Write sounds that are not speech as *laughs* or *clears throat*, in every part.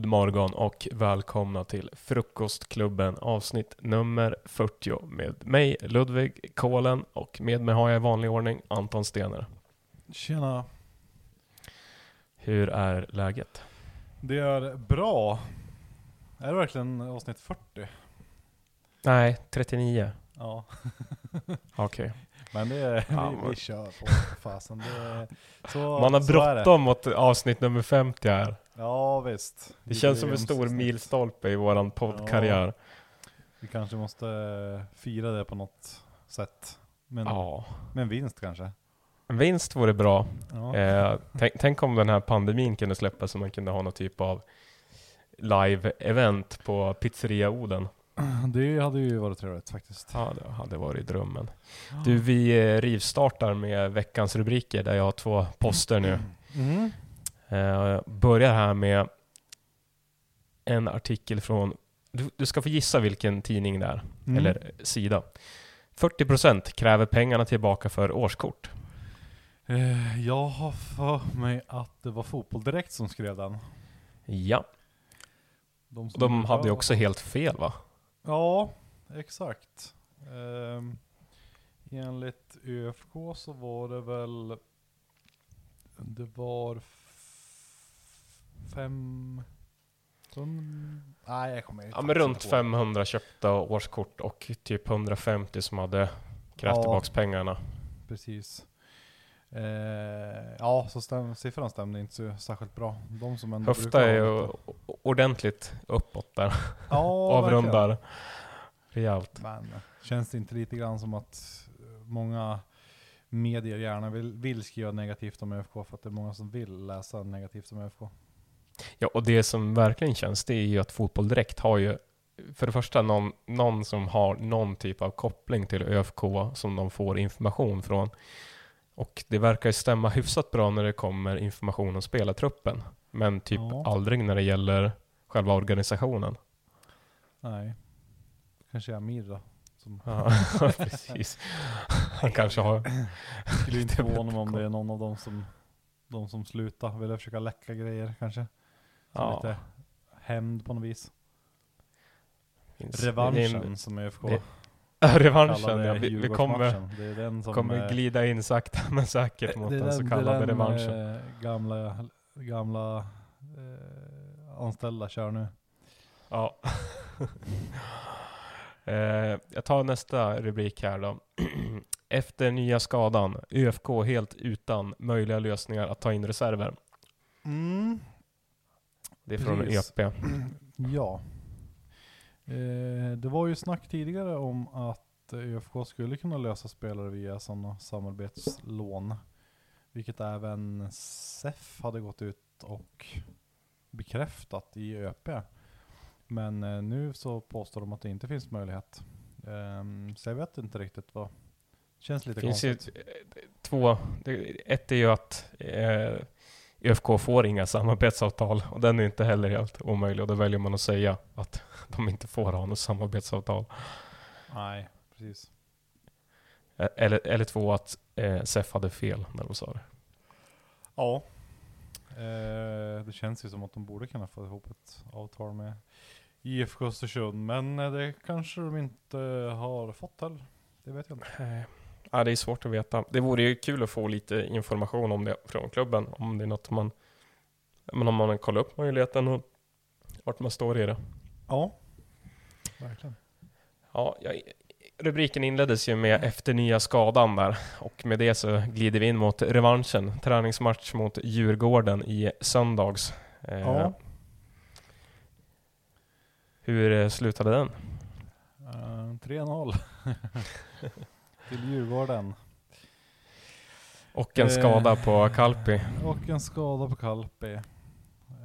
God morgon och välkomna till Frukostklubben avsnitt nummer 40 med mig Ludvig Kolen och med mig har jag i vanlig ordning Anton Stener. Tjena. Hur är läget? Det är bra. Är det verkligen avsnitt 40? Nej, 39. Ja. *laughs* Okej. Men det Ja, vi, vi kör på fasen. Det så, Man har det. bråttom mot avsnitt nummer 50 här. Ja visst. Det känns som en stor milstolpe i våran poddkarriär. Vi kanske måste eh, fira det på något sätt. Men, Ja. med en vinst kanske. En vinst vore bra. Ja. Eh, tänk, tänk om den här pandemin kunde släppa så man kunde ha någon typ av live-event på Pizzeria Oden. Det hade ju varit trevligt faktiskt. Ja, det hade varit drömmen. Du, vi eh, rivstartar med veckans rubriker där jag har två poster nu. Mm. Eh, jag börjar här med en artikel från, du, du ska få gissa vilken tidning det är, Mm. eller sida. 40% kräver pengarna tillbaka för årskort. Eh, jag har för mig att det var Fotboll Direkt som skrev den. Ja, De, de hade ju också helt fel va? Ja, exakt. Um, enligt ÖFK så var det väl... Det var fem... fem nej, jag kommer Ja faktiskt men runt inte ihåg. 500 köpta årskort och typ 150 som hade krävt Ja. tillbaks pengarna. Precis. Eh, ja, så stäm, siffran stämde inte så särskilt bra. De som ändå Höfta är ju ordentligt uppåt där. Ja, *laughs* verkligen. Avrundar rejält. Men känns det inte lite grann som att många medier gärna vill, vill skriva negativt om ÖFK för att det är många som vill läsa negativt om ÖFK? Ja, och det som verkligen känns, det är ju att Fotboll Direkt har ju för det första någon, någon som har någon typ av koppling till ÖFK som de får information från. Och det verkar ju stämma hyfsat bra när det kommer information om spelartruppen. Men typ Ja. aldrig när det gäller själva organisationen. Nej. Kanske Amir då. Som Ja, *laughs* precis. Han kanske har... skulle *laughs* inte förvåna mig om det är någon av dem som, de som slutar. Vill försöka läcka grejer kanske. Som Ja, lite hämnd på något vis. finns- Revanschen som ÖFK det- *laughs* revanschen, ja. Vi, vi kommer, den kommer eh, glida in sakta men säkert mot är den så den- kallade den, revanschen. eh, gamla, gamla eh, anställda kör nu. Ja. *laughs* eh, jag tar nästa rubrik här då. *clears throat* Efter nya skadan, ÖFK helt utan möjliga lösningar att ta in reserver. Mm. Det är från Precis. EP. *clears throat* Ja. Eh, det var ju snack tidigare om att ÖFK skulle kunna lösa spelare via sådana samarbetslån. Vilket även SEF hade gått ut och bekräftat i ÖP. Men eh, nu så påstår de att det inte finns möjlighet. Ehm, så jag vet inte riktigt vad. Känns lite Det finns ju konstigt. t- två. Det, ett är ju att eh, ÖFK får inga samarbetsavtal och den är inte heller helt omöjlig och då väljer man att säga att *laughs* de inte får ha något samarbetsavtal. Nej, precis. Eller, eller två att eh, SEF hade fel när de sa det. Ja. Eh, det känns ju som att de borde kunna få ihop ett avtal med IFK Östersund. Men eh, det kanske de inte har fått heller. Det vet jag inte. Ja, det är svårt att veta. Det vore ju kul att få lite information om det från klubben. Om det är något man... Men om man kollar upp möjligheten och vart man står i det. Ja. Verkligen. Ja, jag, rubriken inleddes ju med efter nya skadan där. Och med det så glider vi in mot revanschen. Träningsmatch mot Djurgården i söndags. Eh, Ja. Hur eh, slutade den? Eh, 3-0. *laughs* Till Djurgården. Och en Eh, skada på Kalpi. Och en skada på Kalpi.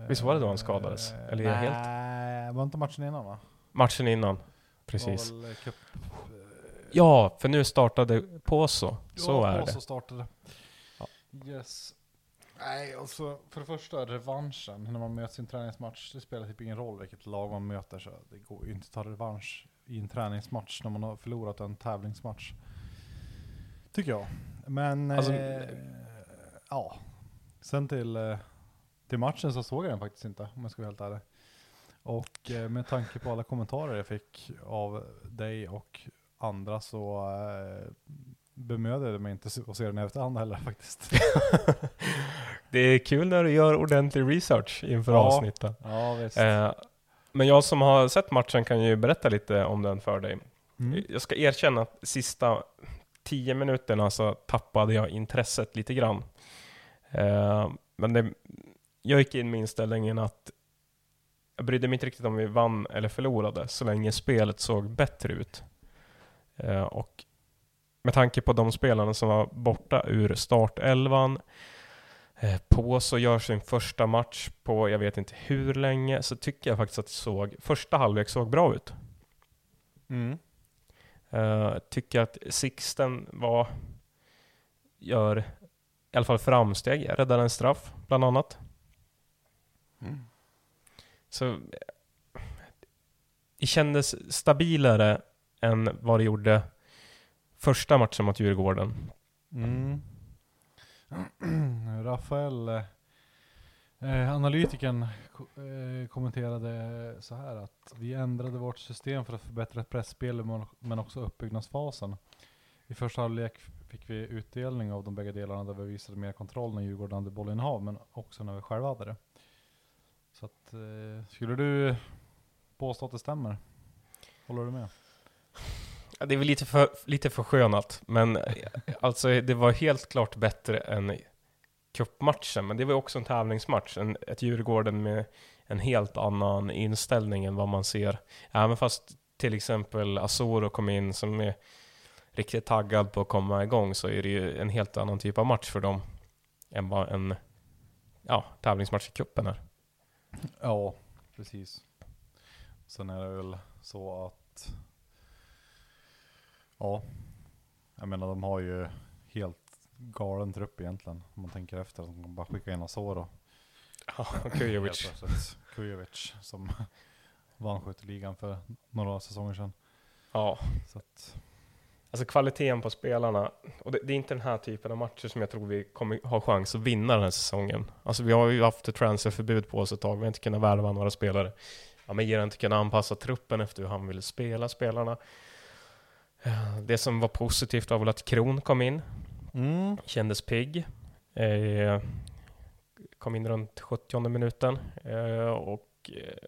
Visst var det då han skadades? Eh, Eller är jag helt- Nej, var inte matchen innan va? Matchen innan. Precis. Cup, eh, Ja, för nu startade Poso. Så ja, är och det. så startade Ja. Yes. Nej, alltså för det första revanschen när man möter sin träningsmatch. Det spelar typ ingen roll vilket lag man möter så det går ju inte att ta revansch i en träningsmatch när man har förlorat en tävlingsmatch. Tycker jag. Men Alltså- eh, ja. Sen till eh, till matchen så såg jag den faktiskt inte, om jag ska vara helt ärlig. Och eh, med tanke på alla kommentarer jag fick av dig och andra så eh, bemödade jag mig inte att se den i efterhand heller faktiskt. *laughs* Det är kul när du gör ordentlig research inför Ja. avsnittet. ja. Eh, men jag som har sett matchen kan ju berätta lite om den för dig. Mm. Jag ska erkänna att sista tio minuterna så tappade jag intresset lite grann. Eh, men det, jag gick in med inställningen att jag brydde mig inte riktigt om vi vann eller förlorade så länge spelet såg bättre ut. Eh, och med tanke på de spelarna som var borta ur startelvan eh, på så gör sin första match på jag vet inte hur länge så tycker jag faktiskt att såg, första halvlek såg bra ut. Mm. Uh, tycker att Sixten var, gör i alla fall framsteg, räddar en straff bland annat. Så eh, det kändes stabilare än vad det gjorde första matchen mot Djurgården. Mm. *clears throat* Rafael, eh, analytikern, eh, kommenterade så här att vi ändrade vårt system för att förbättra pressspelet men- också uppbyggnadsfasen. I första halvlek fick vi utdelning av de bägge delarna där vi visade mer kontroll när Djurgården hade bollinnehav men också när vi själva hade det. Så att, eh, skulle du påstå att det stämmer? Håller du med? Ja, det är väl lite för, lite förskönat, men eh, alltså det var helt klart bättre än cupmatchen. Men det var också en tävlingsmatch, en, ett Djurgården med en helt annan inställning än vad man ser. Även fast till exempel Asoro kom in som är riktigt taggad på att komma igång så är det ju en helt annan typ av match för dem än vad en ja, tävlingsmatch i cupen är. Ja, precis. Sen är det väl så att Ja, jag menar de har ju helt galen trupp egentligen. Om man tänker efter. De kan bara skicka in Asoro. Ja, Kujovic. Kujovic som *laughs* vann skytteligan för några säsonger sedan. Ja, Så att, Alltså kvaliteten på spelarna, och det, det är inte den här typen av matcher som jag tror vi kommer ha chans att vinna den här säsongen. Alltså vi har ju haft ett transferförbud på oss ett tag, vi har inte kunnat värva några spelare. Ja, men har inte kunnat anpassa truppen efter hur han vill spela spelarna. Eh, Det som var positivt var väl att Kron kom in, mm. kändes pigg. Eh, kom in runt 70 minuten. Eh, och eh,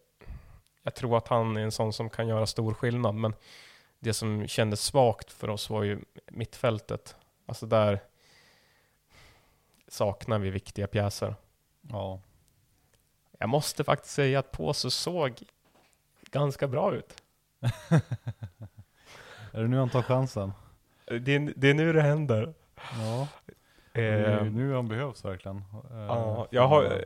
jag tror att han är en sån som kan göra stor skillnad. Men det som kändes svagt för oss var ju mittfältet. Alltså där saknar vi viktiga pjäser. Ja. Jag måste faktiskt säga att Påse såg ganska bra ut. *laughs* Är det nu han tar chansen? Det är, det är nu det händer. Ja. Eh, ju nu han behövs verkligen. Eh, Ja, jag har,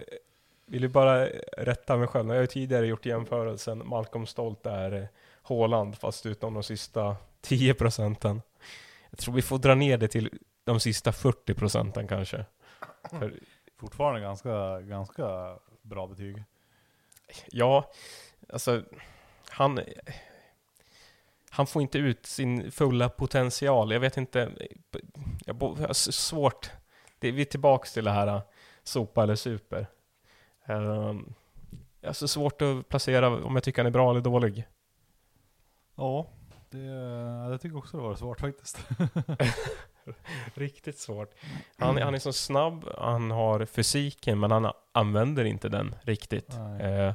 vill ju bara rätta mig själv. Jag har ju tidigare gjort jämförelsen Malcolm Stolt är eh, Haaland fast utom de sista 10 procenten. Jag tror vi får dra ner det till de sista 40 procenten kanske. För, Fortfarande ganska, ganska bra betyg. ja, alltså han, han får inte ut sin fulla potential. Jag vet inte, jag har svårt. Det, är- vi är tillbaks till det här uh, sopa eller super. Um, så svårt att placera om jag tycker han är bra eller dålig. Ja, det, jag tycker också det var svårt faktiskt. *laughs* Riktigt svårt. Han, han är så snabb, han har fysiken men han använder inte den riktigt. Eh,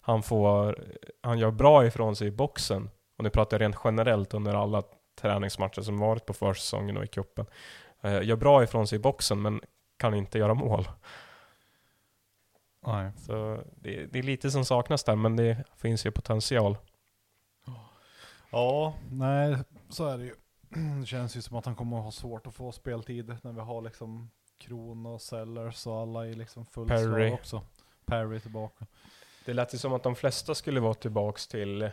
han, får, han gör bra ifrån sig i boxen. Och nu pratar jag rent generellt under alla träningsmatcher som varit på försäsongen och i cupen. Eh, gör bra ifrån sig i boxen men kan inte göra mål. Nej. Så det, det är lite som saknas där men det finns ju potential. Ja, nej så är det ju. Det känns ju som att han kommer att ha svårt att få speltid när vi har liksom Kron och Sellers och alla i liksom full Perry. också. Perry tillbaka. Det lät ju som att de flesta skulle vara tillbaks till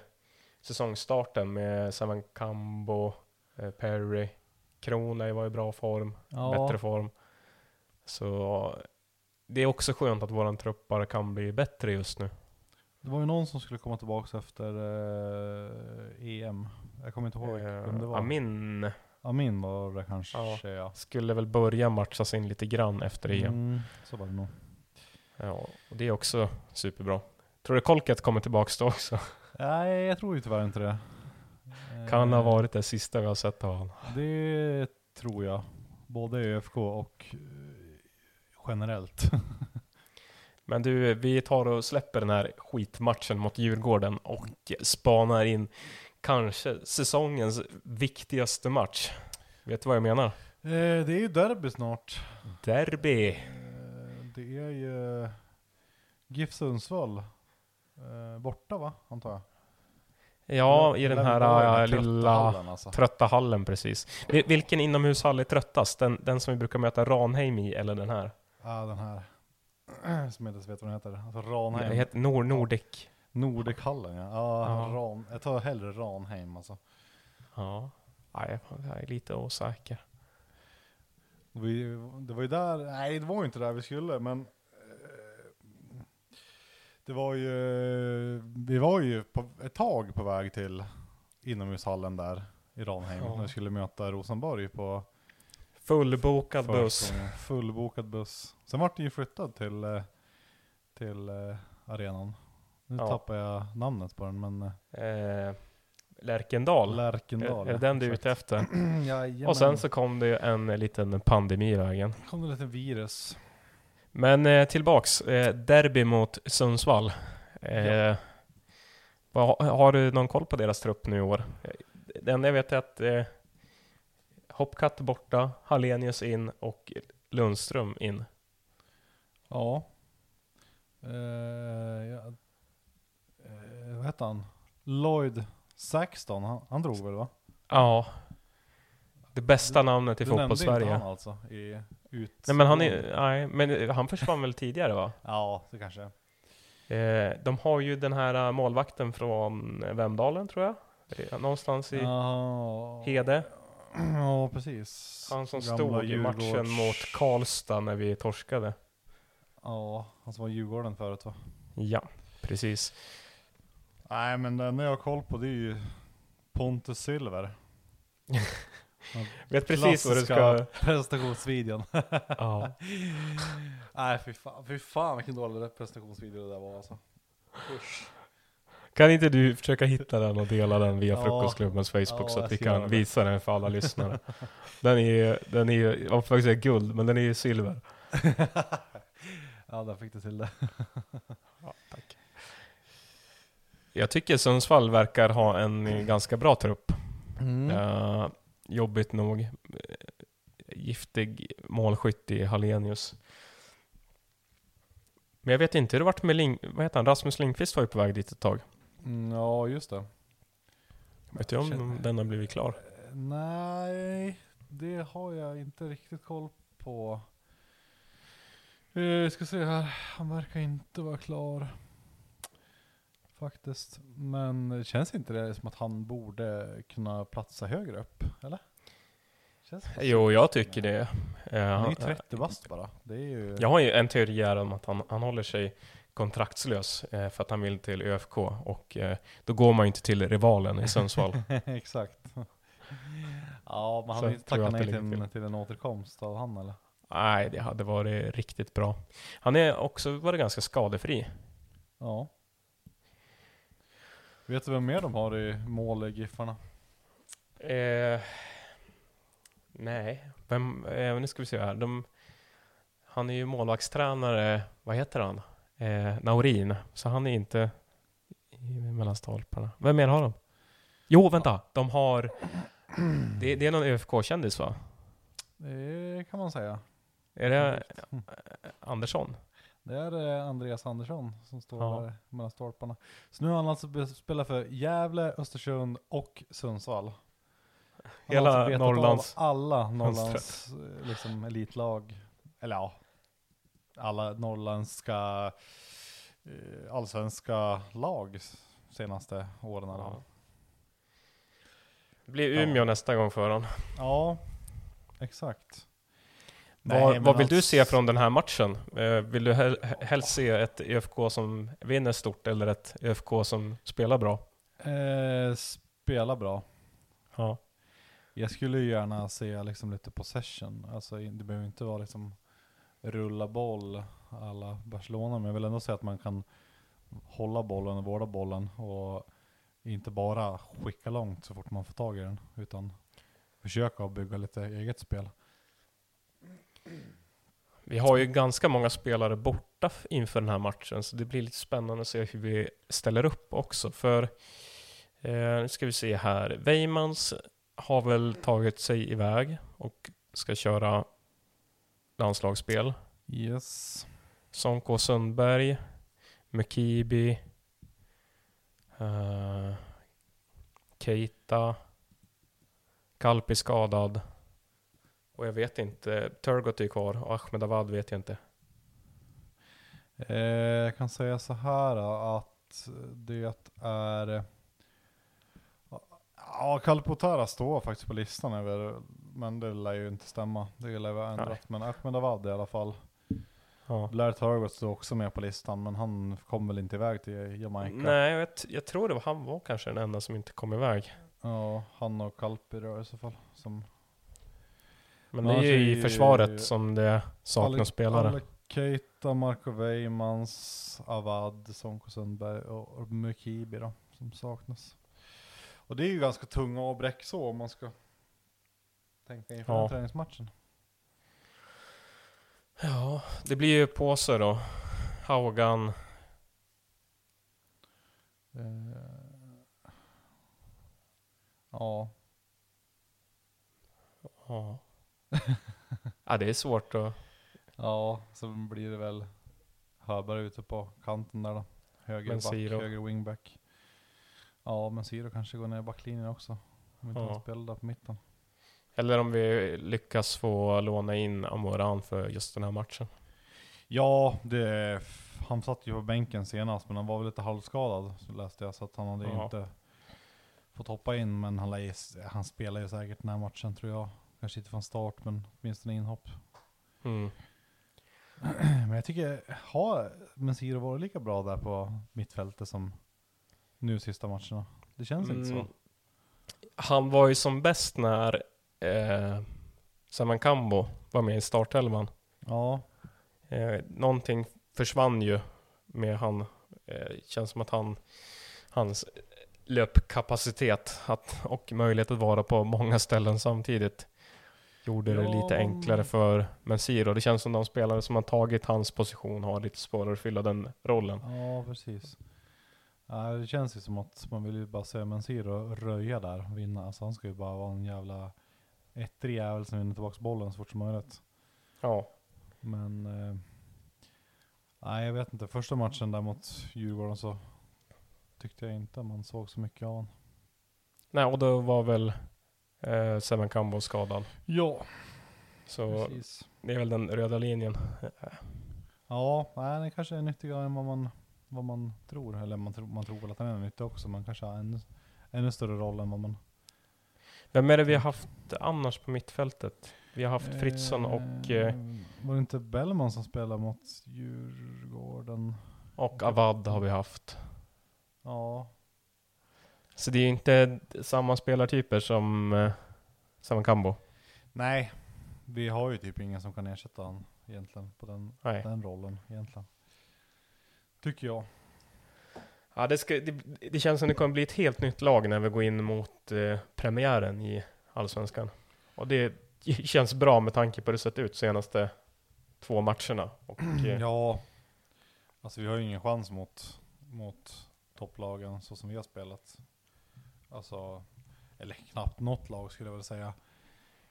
säsongstarten med Saman Kambo, eh, Perry, Krona var i bra form, Ja, bättre form. Så det är också skönt att våran trupp bara kan bli bättre just nu. det var ju någon som skulle komma tillbaka efter eh, EM. Jag kommer inte ihåg vem det Eh, var. Amin Amin var det kanske Ja. ja. skulle väl börja matchas in lite grann efter EM. Mm, så var det nog. Ja, och det är också superbra. Tror du Kolket kommer tillbaks då också? Nej, jag tror ju tyvärr inte det. Kan ha Eh, varit det sista vi har sett av honom. Det tror jag. Både i ÖFK och eh, generellt. *laughs* Men du, vi tar och släpper den här skitmatchen mot Djurgården och spanar in kanske säsongens viktigaste match. Vet du vad jag menar? Eh, det är ju derby snart. Derby! Eh, Det är ju GIF Sundsvall. Eh, borta va, antar jag? Ja, i Det den här här lilla tröttahallen, alltså. trötta hallen precis. Vil- Vilken inomhushall är tröttast? Den, den som vi brukar möta Ranheim i eller den här? Ja, den här. *clears throat* Som jag inte ens vet vad den heter. Alltså Det Ranheim. heter Nord Nordic. Nordichallen ja. Ja, Ja. Ran, jag tar hellre Ranheim alltså. Ja. Nej, jag är lite osäker. Det var, ju, det var ju där, nej det var ju inte där vi skulle men Det var ju, vi var ju på, ett tag på väg till inomhushallen där i Ranheim Ja. när vi skulle möta Rosenborg på Fullbokad buss. Fullbokad buss. Sen vart den ju flyttad till, till eh, arenan. Nu Ja. tappar jag namnet på den men eh, Lärkendal. Lärkendal. Är, är det den du är ute efter? *clears throat* Jajamän. Och sen så kom det ju en liten pandemi i vägen. kom det lite virus. Men eh, tillbaks, eh, derby mot Sundsvall. Eh, Ja. vad, har du någon koll på deras trupp nu i år? Eh, Det enda jag vet är att eh, Hopkat borta, Hallenius in och Lundström in. Ja. Eh, ja. Eh, vad hette han? Lloyd Saxton, han, han drog väl va? Ja. Det bästa namnet i Du nämnde inte fotbollssverige. han alltså i ut... Nej men han är, nej, men han försvann väl tidigare va? *laughs* Ja, det kanske. Eh, de har ju den här eh, målvakten från eh, Vemdalen tror jag. Eh, Någonstans i Ja. Hede. Ja, precis. Han som Gamla stod i matchen mot Karlstad när vi torskade. Ja, han som var i Djurgården förut va? Ja, precis. Nej men den jag har koll på det är ju Pontus Silver. *laughs* Vet precis vad du ska... Klassiska *laughs* prestationsvideon. *laughs* Ja. *laughs* Nej fy fan, fy fan vilken dålig prestationsvideo det där var alltså. Usch. Kan inte du försöka hitta den och dela den via Ja. Frukostklubbens Facebook Ja, så att vi kan det. visa den för alla lyssnare. Den är den är jag får säga guld, men den är ju silver. ja, där fick du till det. Ja, tack. Jag tycker Sundsvall verkar ha en ganska bra trupp. Mm. Eh, jobbigt nog. Giftig målskytt i Hallenius. Men jag vet inte hur det varit med Ling vad heter han? Rasmus Lindqvist var ju på väg dit ett tag. Mm, ja, just det. Vet du om Känner- den har blivit klar? Nej, det har jag inte riktigt koll på. Eh, ska se här, han verkar inte vara klar. Faktiskt. Men känns inte det som att han borde kunna platsa högre upp? Eller? Jo, jag tycker det. Eh, Han är ju han- 30 bast bara. Det är ju... Jag har ju en teori här om att han, han håller sig kontraktslös eh, för att han vill till ÖFK och eh, då går man ju inte till rivalen i Sundsvall. *laughs* Exakt. Ja, men han ju inte det nej till, till en återkomst av han eller? Nej, det hade varit riktigt bra. Han är också varit ganska skadefri. Ja. Vet du vem mer de har i mål i Giffarna? Eh, nej, vem, eh, nu ska vi se här. De, han är ju målvaktstränare, vad heter han? Eh, Naurin, så han är inte i mellan stolparna. Vem mer har de? Jo, vänta, de har... *clears throat* Det, det är någon ÖFK-kändis va? Det kan man säga. Är det Mm. Andersson? Det är eh, Andreas Andersson som står Ja. där mellan stolparna. Så nu har han alltså spelat för Gävle, Östersund och Sundsvall. Han har Hela alltså betat av Norrlands- alla Norrlands eh, liksom, elitlag. Eller ja, alla norrländska eh, allsvenska lag senaste åren. eller? Ja. Det blir Ja. Umeå nästa gång för honom. ja, exakt. Vad, Nej, men vad vill du alltså- se från den här matchen? Eh, vill du hel, helst se ett ÖFK som vinner stort eller ett ÖFK som spelar bra? Eh, spela bra. Ja. Jag skulle gärna se liksom lite possession. Alltså det behöver inte vara liksom rulla boll alla Barcelona, men jag vill ändå säga att man kan hålla bollen och vårda bollen och inte bara skicka långt så fort man får tag i den, utan försöka bygga lite eget spel. Vi har ju ganska många spelare borta inför den här matchen, så det blir lite spännande att se hur vi ställer upp också. För, eh, nu ska vi se här, Weimans har väl tagit sig iväg och ska köra landslagsspel. Yes. Sonko Sundberg, Mekibi, uh, Keita, Kalpi skadad. Och jag vet inte, Turgot är kvar och Ahmedavad vet jag inte. Eh, jag kan säga så här att det är... Ja, Kalpotara står faktiskt på listan över, men det lär ju inte stämma. Det lär vara ändrat. Nej. Men Ahmedavad i alla fall. Ja. Blair Turgott står också med på listan, men han kom väl inte iväg till Jamaica? Nej, jag, jag tror det var han var kanske den enda som inte kom iväg. Ja, han och Kalpi då i så fall. Som Men det är ju i försvaret som det saknas Ale- spelare. Ale Keita, Marco Weimans, Avad, Sonko Sundberg och Mukibi då, som saknas. Och det är ju ganska tunga avbräck så om man ska tänka inför Ja. träningsmatchen. Ja, det blir ju påse då. Haugan, Eh, ja, ja. *laughs* ja, det är svårt att... ja, så blir det väl Höberg ute på kanten där då. Höger Men back, Siro. höger wingback. Ja, men Siro kanske går ner i backlinjen också. Om inte Ja. han spelar där på mitten. Eller om vi lyckas få låna in Amoran för just den här matchen. Ja, det, han satt ju på bänken senast, men han var väl lite halvskadad, så läste jag. Så att han hade Ja. inte fått hoppa in, men han, han spelar ju säkert den här matchen tror jag. Kanske inte från start, men åtminstone inhopp. Mm. *clears throat* Men jag tycker, har Mensiro varit lika bra där på mittfältet som nu sista matcherna? Det känns inte Mm. så. Han var ju som bäst när eh, Saman Kambo var med i startelvan. Ja, Eh, någonting försvann ju med han. Eh, känns som att han, hans löpkapacitet att, och möjlighet att vara på många ställen samtidigt gjorde det Ja, lite enklare för Mensiro. Det känns som de spelare som har tagit hans position har lite svårare att fylla den rollen. ja precis. Ja, det känns ju som att man vill ju bara se Mensiro röja där och vinna. Alltså han ska ju bara vara en jävla ettrig jävel som vinner tillbaka bollen så fort som möjligt. Ja, Men eh, nej jag vet inte. Första matchen där mot Djurgården så tyckte jag inte man såg så mycket av honom. nej och då var väl eh, Seven Kambo skadad. Ja, Så precis. det är väl den röda linjen. Ja, nej, den kanske är nyttigare än vad man, vad man tror. Eller man, tror man tror väl att den är nyttig också, men kanske har ännu, ännu större roll än vad man... Vem är det vi har haft annars på mittfältet? Vi har haft Fritzson och, eh, Var det inte Bellman som spelade mot Djurgården? och Avad har vi haft. Ja, Så det är inte samma spelartyper som eh, Seven Kambo. nej. Vi har ju typ ingen som kan ersätta honom egentligen på den, Nej. den rollen egentligen. Tycker jag. Ja, det, ska, det, det känns som det kommer bli ett helt nytt lag när vi går in mot eh, premiären i Allsvenskan. Och det *laughs* känns bra med tanke på hur det sett ut senaste två matcherna. Och, *clears throat* eh, Ja, alltså vi har ju ingen chans mot, mot topplagen så som vi har spelat. Alltså, eller knappt något lag skulle jag väl säga.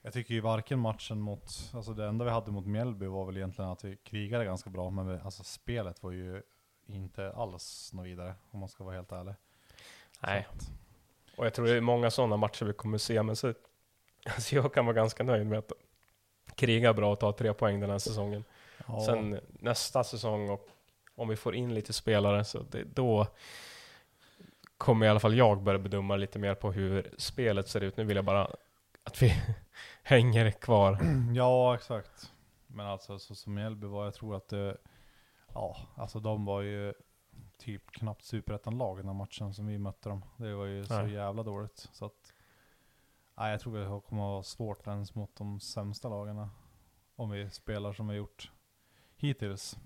Jag tycker ju varken matchen mot, alltså det enda vi hade mot Mjällby var väl egentligen att vi krigade ganska bra, men vi, alltså spelet var ju inte alls något vidare om man ska vara helt ärlig. nej. Att- Och jag tror det är många sådana matcher vi kommer se, men så, alltså jag kan vara ganska nöjd med att kriga bra och ta tre poäng den här säsongen. Ja, Sen nästa säsong, och om vi får in lite spelare, så det, då kommer i alla fall jag börja bedöma lite mer på hur spelet ser ut. Nu vill jag bara att vi *laughs* hänger kvar. *clears throat* ja, exakt. Men alltså så som Mjällby var, jag tror att det, ja, alltså de var ju typ knappt superettan-lag den matchen som vi mötte dem. Det var ju så Nej. jävla dåligt. Så att, nej, jag tror det kommer att vara svårt ens mot de sämsta lagarna. Om vi spelar som vi gjort hittills.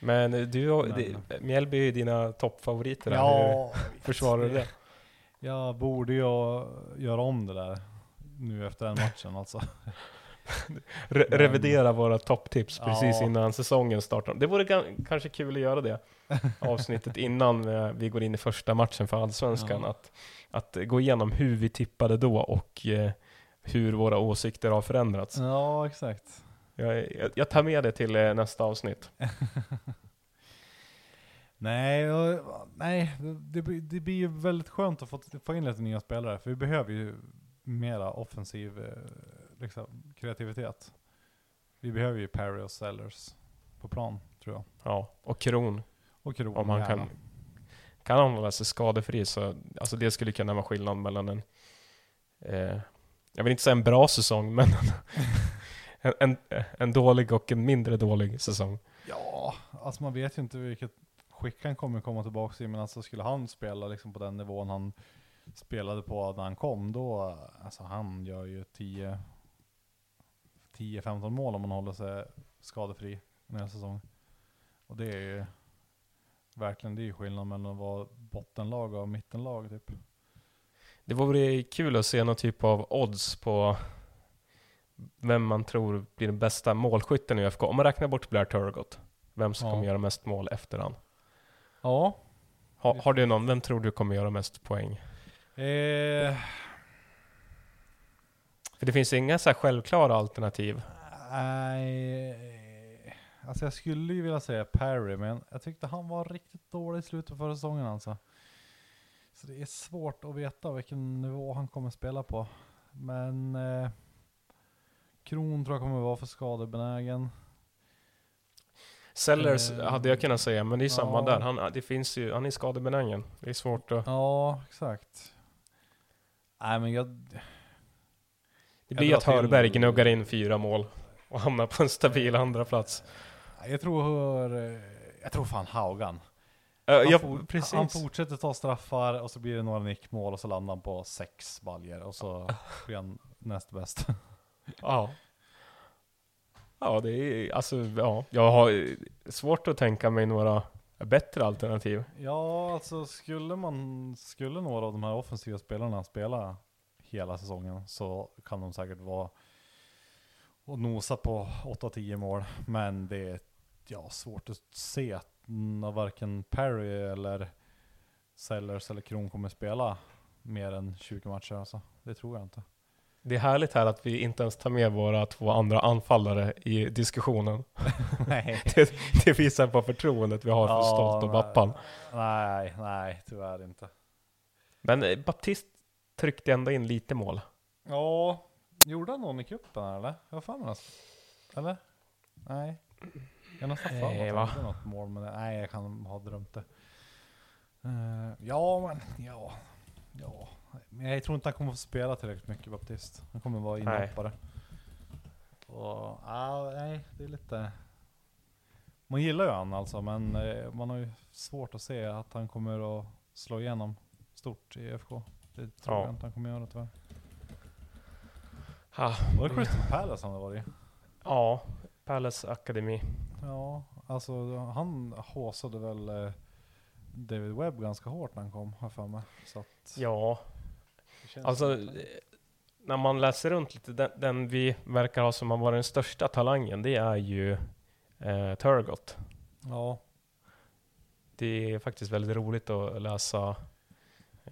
Men du, Men- det- Mjällby är ju dina toppfavoriter där. Hur Ja, försvarar du det? jag borde ju göra om det där nu efter den matchen alltså. *laughs* Re Men- revidera våra topptips precis Ja. innan säsongen startar. Det vore kanske kul att göra det *laughs* avsnittet innan vi går in i första matchen för Allsvenskan. Ja. Att, att gå igenom hur vi tippade då och eh, hur våra åsikter har förändrats. Ja, exakt. Jag, jag, jag tar med det till eh, nästa avsnitt. *laughs* Nej, nej det, det, blir- ju väldigt skönt att få, få in lite nya spelare, för vi behöver ju mera offensiv eh, liksom, kreativitet. Vi behöver ju Perry och Sellers på plan, tror jag. Ja, och Kron, Och Kron om han kan, kan han hålla sig skadefri så alltså det skulle kunna vara skillnad mellan en, eh, jag vill inte säga en bra säsong, men *laughs* en, en, en dålig och en mindre dålig säsong. Ja, alltså man vet ju inte vilket skick han kommer komma tillbaka i, men alltså skulle han spela liksom på den nivån han spelade på när han kom, då, alltså han gör ju 10 10-15 mål om man håller sig skadefri hel säsong. Och det är ju verkligen, det är ju skillnad mellan att vara bottenlag och mittenlag typ. Det vore kul att se någon typ av odds på vem man tror blir den bästa målskytten i UFK. Om man räknar bort Blair Turgott, vem som Ja. kommer göra mest mål efter han? Ja. Ha, har du någon, vem tror du kommer göra mest poäng? Eh, För det finns inga så självklara alternativ. Nej, alltså jag skulle ju vilja säga Perry, men jag tyckte han var riktigt dålig i slutet på förra säsongen alltså. Så det är svårt att veta vilken nivå han kommer spela på. Men eh, Kron tror jag kommer vara för skadebenägen. Sellers Eh, hade jag kunnat säga, men det är samma ja. där. Han, det finns ju, han är skadebenägen. Det är svårt att... Ja, exakt. Nej men jag... Det Jag blir drar att Hörberg till- gnuggar in fyra mål och hamnar på en stabil andra plats. Jag tror... Jag tror fan Haugan. Han, ja, for, han fortsätter ta straffar och så blir det några nickmål och så landar han på sex baljer och så *laughs* blir han näst bäst. Ja. Ja, det är alltså, ja. Jag har svårt att tänka mig några bättre alternativ. Ja, alltså skulle man, skulle några av de här offensiva spelarna spela hela säsongen så kan de säkert vara och nosa på 8-10 mål. Men det är ja, svårt att se att varken Perry eller Sellers eller Kron kommer spela mer än 20 matcher alltså. Det tror jag inte. Det är härligt här att vi inte ens tar med våra två andra anfallare i diskussionen. *laughs* Nej. *laughs* Det, det visar på förtroendet vi har för Ja, Stolt och nej. Bappan. Nej, nej, tyvärr inte. Men eh, Baptist tryckte ändå in lite mål. Ja, gjorde han någon i cupen eller? Jag har för mig. Eller? Nej. Jag har nästan för mig att något mål, men nej jag kan ha drömt det. Eh, ja, men ja. Ja. Men jag tror inte han kommer få spela tillräckligt mycket Baptist. Han kommer vara inhoppare. Och, ja, nej, det är lite... Man gillar ju han alltså, men eh, man har ju svårt att se att han kommer att slå igenom stort i IFK. Det tror Ja. jag inte han kommer göra tyvärr. Ha, Var det Crystal Palace han var i? ja, Palace Akademi. Ja, alltså han håsade väl eh, David Webb ganska hårt när han kom, har jag för mig. Så att Ja, alltså eh, när man läser runt lite, den, den vi verkar ha som har varit den största talangen, det är ju eh, Turgott. Ja, Det är faktiskt väldigt roligt att läsa.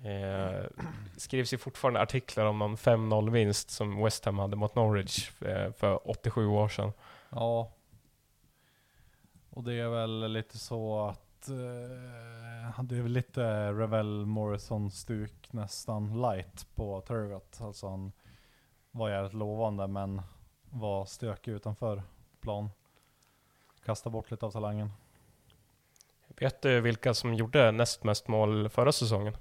Eh, skrivs ju fortfarande artiklar om någon 5-0 vinst som West Ham hade mot Norwich eh, för 87 år sedan. ja. Och det är väl lite så att eh, det är väl lite Revel Morrison-stuk nästan light på Turgot. Alltså han var jävligt lovande men var stökig utanför plan. Kasta bort lite av talangen. Vet du vilka som gjorde näst mest mål förra säsongen?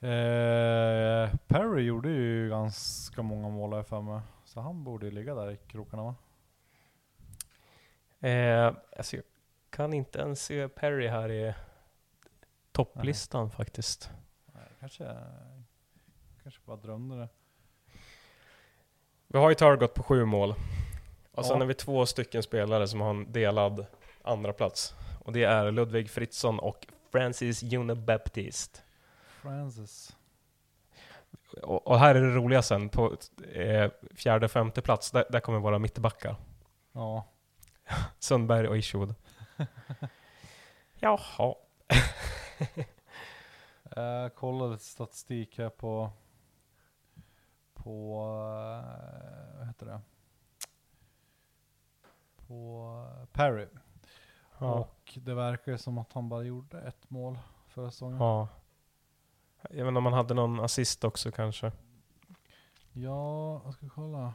Eh, Perry gjorde ju ganska många mål jag för mig. Så han borde ju ligga där i krokarna va? Eh, alltså jag kan inte ens se Perry här i topplistan faktiskt. Nej, kanske, kanske bara drömde det. Vi har ju Targot på sju mål. Och sen Ja. har vi två stycken spelare som har en delad andra plats. Och det är Ludvig Fritzson och Francis Juno Baptiste. Francis. Och, och här är det roliga sen, på eh, fjärde femte plats, där, där kommer våra mittbackar. Ja. *laughs* Sundberg och Ishoud. *laughs* Jaha. *laughs* Jag kollade lite statistik här på, på, eh, vad heter det? På eh, Perry. Ja. Och det verkar ju som att han bara gjorde ett mål förra säsongen. ja. Jag vet inte om man hade någon assist också kanske. Ja, jag ska kolla.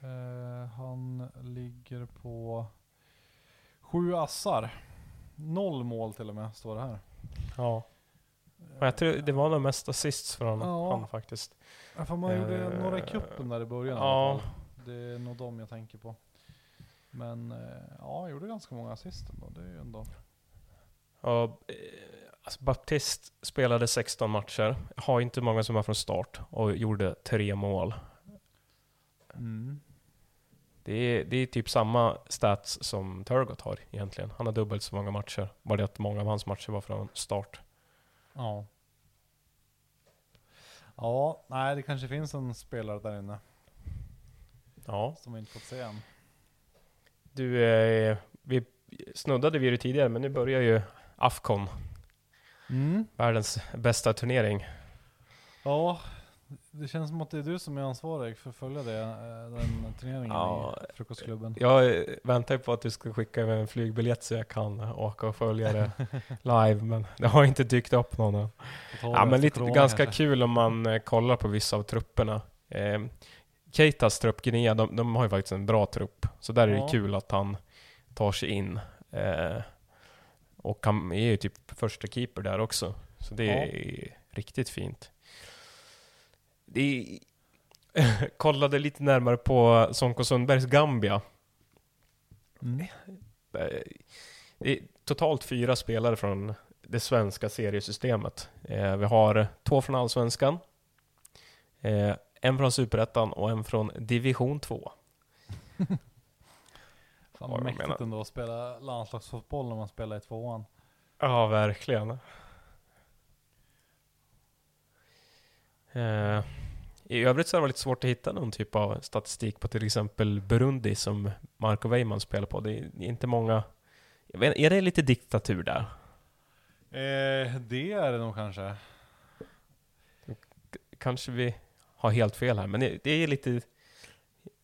Eh, han ligger på sju assar. Noll mål till och med, står det här. Ja. Och jag tror det var nog mest assists från Ja. han faktiskt. Ja, för man gjorde Eh, några i cupen där i början i ja. fall. Det är nog dem jag tänker på. Men eh, ja, han gjorde ganska många assist ändå. Det är ju ändå... Och, eh, alltså Baptist spelade 16 matcher, har inte många som var från start och gjorde tre mål. Mm. Det är, det är typ samma stats som Turgot har egentligen. Han har dubbelt så många matcher. Bara det att många av hans matcher var från start. Ja. Ja, nej det kanske finns en spelare där inne Ja. som vi inte fått se än. Du, eh, vi snuddade vid det tidigare, men nu börjar ju Afcon, Mm. världens bästa turnering. Ja, det känns som att det är du som är ansvarig för att följa det, eh, den turneringen Ja, i frukostklubben. Jag väntar på att du ska skicka över en flygbiljett så jag kan åka och följa det live, men det har inte dykt upp någon än. Ja, men lite corona ganska kanske. kul om man eh, kollar på vissa av trupperna. Eh, Keitas trupp, Guinea, de, de har ju faktiskt en bra trupp. Så där är det Ja. kul att han tar sig in. Eh, och han är ju typ första keeper där också. Så det Ja. är riktigt fint. Det är, *laughs* kollade lite närmare på Sonko Sundbergs Gambia. Mm. Det är totalt fyra spelare från det svenska seriesystemet. Eh, vi har två från Allsvenskan, eh, en från Superettan och en från Division 2. Fan Vad mäktigt ändå att spela landslagsfotboll när man spelar i tvåan. Ja, verkligen. Eh, I övrigt så har det varit lite svårt att hitta någon typ av statistik på till exempel Burundi som Marco Weimann spelar på. Det är inte många... Vet, är det lite diktatur där? Eh, det är det nog kanske. kanske vi har helt fel här, men det, det är lite...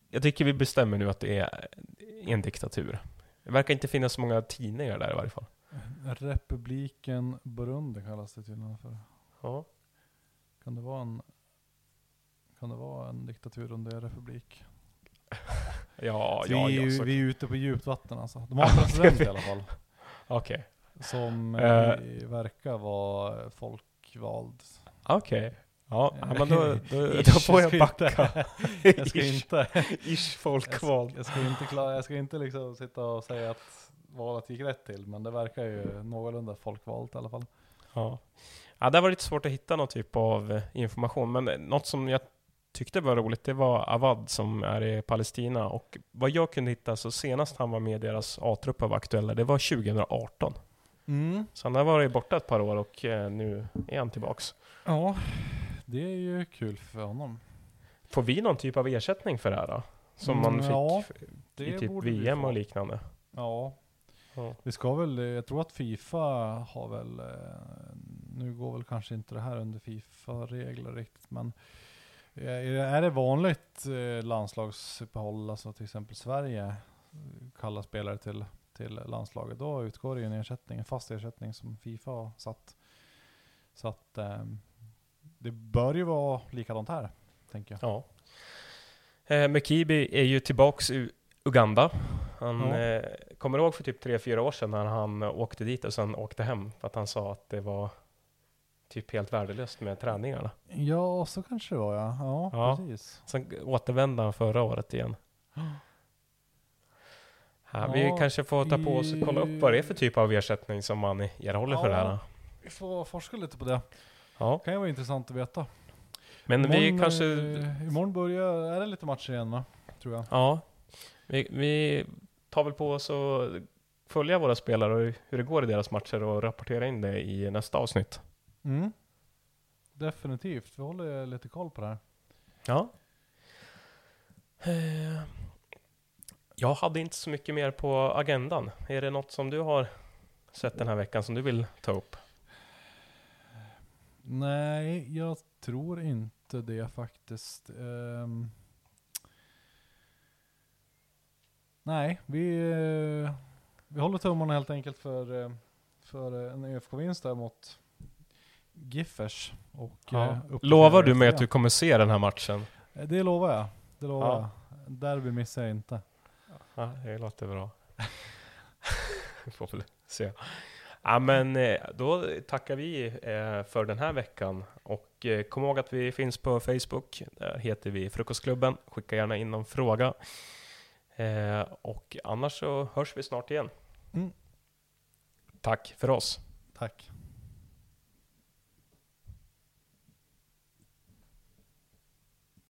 Jag tycker vi bestämmer nu att det är en diktatur. Det verkar inte finnas så många tidningar där i varje fall. Republiken Burundi kallas det tydligen för. Ja. Kan det vara en, kan det vara en diktatur är republik? *laughs* Ja, Så ja, vi, är ju, vi är ute på djupt vatten alltså. De har en *laughs* president i alla fall. Okej. Som Eh. eh, verkar vara folkvald. Okej. Ja, ja, men då, då, Ish, *laughs* då får jag ska backa. Inte, jag ska inte, Ish jag folkvald. ska, jag ska inte, klara, jag ska inte liksom sitta och säga att valet gick rätt till. Men det verkar ju någorlunda folkvalt i alla fall. Ja. Ja, det var lite svårt att hitta någon typ av eh, information, men eh, något som jag tyckte var roligt, det var Avad som är i Palestina och vad jag kunde hitta så senast han var med i deras A-trupp och var aktuella, det var 2018. Mm. Så han har varit borta ett par år och eh, nu är han tillbaks. Ja, det är ju kul för honom. Får vi någon typ av ersättning för det här då? Som man Mm, fick ja, i typ VM och liknande? Ja, Ja. vi ska väl, jag tror att Fifa har väl, nu går väl kanske inte det här under Fifa-regler riktigt, men eh, är det- vanligt eh, landslagsuppehåll, alltså till exempel Sverige kallar spelare till, till landslaget, då utgår det ju en ersättning, en fast ersättning som Fifa har satt. Så att eh, det bör ju vara likadant här, tänker jag. ja. Eh, Mekibi är ju tillbaks i Uganda. Han Ja. eh, kommer ihåg för typ 3-4 år sedan när han åkte dit och sen åkte hem för att han sa att det var typ helt värdelöst med träningarna. Ja, så kanske det var ja. Ja, Ja. precis. Sen återvände han förra året igen. Ja, vi Ja, kanske får ta på oss och kolla upp vad det är för typ av ersättning som man erhåller för det här. Ja. Vi får forska lite på det. Ja, kan ju vara intressant att veta. men vi Imorgon, kanske... eh, imorgon börjar, är det lite matcher igen va? Tror jag. Ja, vi, vi tar väl på oss och följa våra spelare och hur det går i deras matcher och rapportera in det i nästa avsnitt. Mm. Definitivt, vi håller lite koll på det här. Ja. Eh, Jag hade inte så mycket mer på agendan. Är det något som du har sett den här veckan som du vill ta upp? Nej, jag tror inte det faktiskt. Ehm. nej, vi, eh, vi håller tummarna helt enkelt för, eh, för en ÖFK-vinst där mot Giffers. Och, Ja. eh, Lovar du mig att du kommer se den här matchen? Eh, Det lovar jag. Det lovar Ja. jag. Derby missar jag inte. Ja, det låter bra. *laughs* Vi får väl se. Ja, men eh, då tackar vi för den här veckan. Och kom ihåg att vi finns på Facebook. Där heter vi Frukostklubben. Skicka gärna in någon fråga. Och annars så hörs vi snart igen. Mm. Tack för oss. Tack.